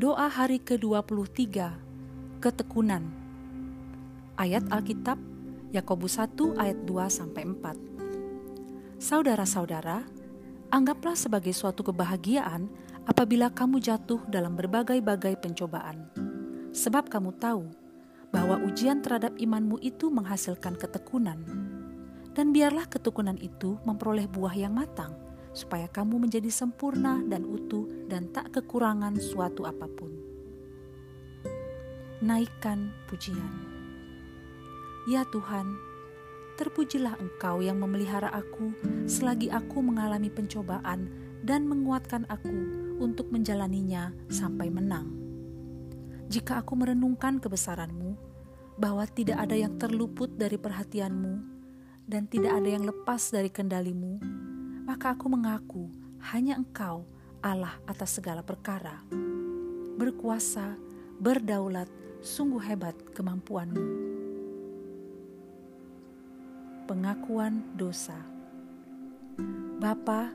Doa hari ke-23 Ketekunan Ayat Alkitab Yakobus 1 ayat 2 sampai 4 Saudara-saudara, anggaplah sebagai suatu kebahagiaan apabila kamu jatuh dalam berbagai-bagai pencobaan. Sebab kamu tahu bahwa ujian terhadap imanmu itu menghasilkan ketekunan. Dan biarlah ketekunan itu memperoleh buah yang matang supaya kamu menjadi sempurna dan utuh dan tak kekurangan suatu apa pun. Naikkan pujian. Ya Tuhan, terpujilah Engkau yang memelihara aku selagi aku mengalami pencobaan dan menguatkan aku untuk menjalaninya sampai menang. Jika aku merenungkan kebesaran-Mu, bahwa tidak ada yang terluput dari perhatian-Mu dan tidak ada yang lepas dari kendalimu, maka aku mengaku hanya Engkau Allah atas segala perkara. Berkuasa, berdaulat, sungguh hebat kemampuanmu. Pengakuan dosa Bapa,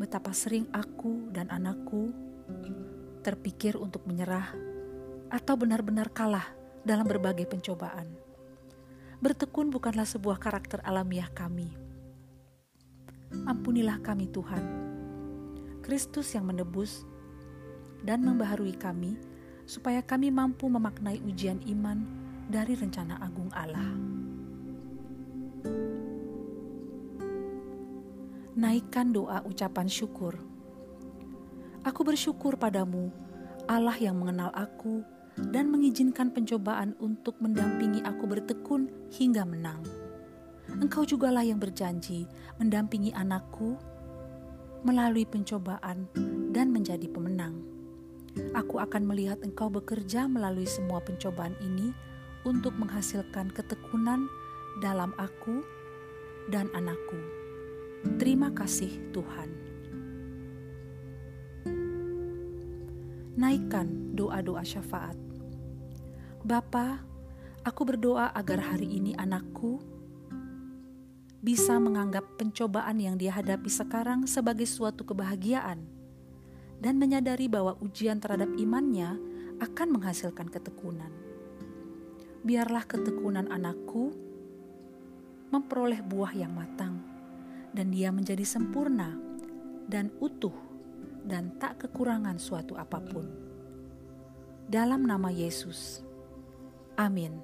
betapa sering aku dan anakku terpikir untuk menyerah atau benar-benar kalah dalam berbagai pencobaan. Bertekun bukanlah sebuah karakter alamiah kami, Ampunilah kami Tuhan. Kristus yang menebus dan membaharui kami supaya kami mampu memaknai ujian iman dari rencana agung Allah. Naikkan doa ucapan syukur. Aku bersyukur padamu, Allah yang mengenal aku dan mengizinkan pencobaan untuk mendampingi aku bertekun hingga menang. Engkau jugalah yang berjanji mendampingi anakku melalui pencobaan dan menjadi pemenang. Aku akan melihat Engkau bekerja melalui semua pencobaan ini untuk menghasilkan ketekunan dalam aku dan anakku. Terima kasih, Tuhan. Naikkan doa-doa syafaat. Bapa, aku berdoa agar hari ini anakku bisa menganggap pencobaan yang dia hadapi sekarang sebagai suatu kebahagiaan dan menyadari bahwa ujian terhadap imannya akan menghasilkan ketekunan. Biarlah ketekunan anakku memperoleh buah yang matang dan dia menjadi sempurna dan utuh dan tak kekurangan suatu apa pun. Dalam nama Yesus. Amin.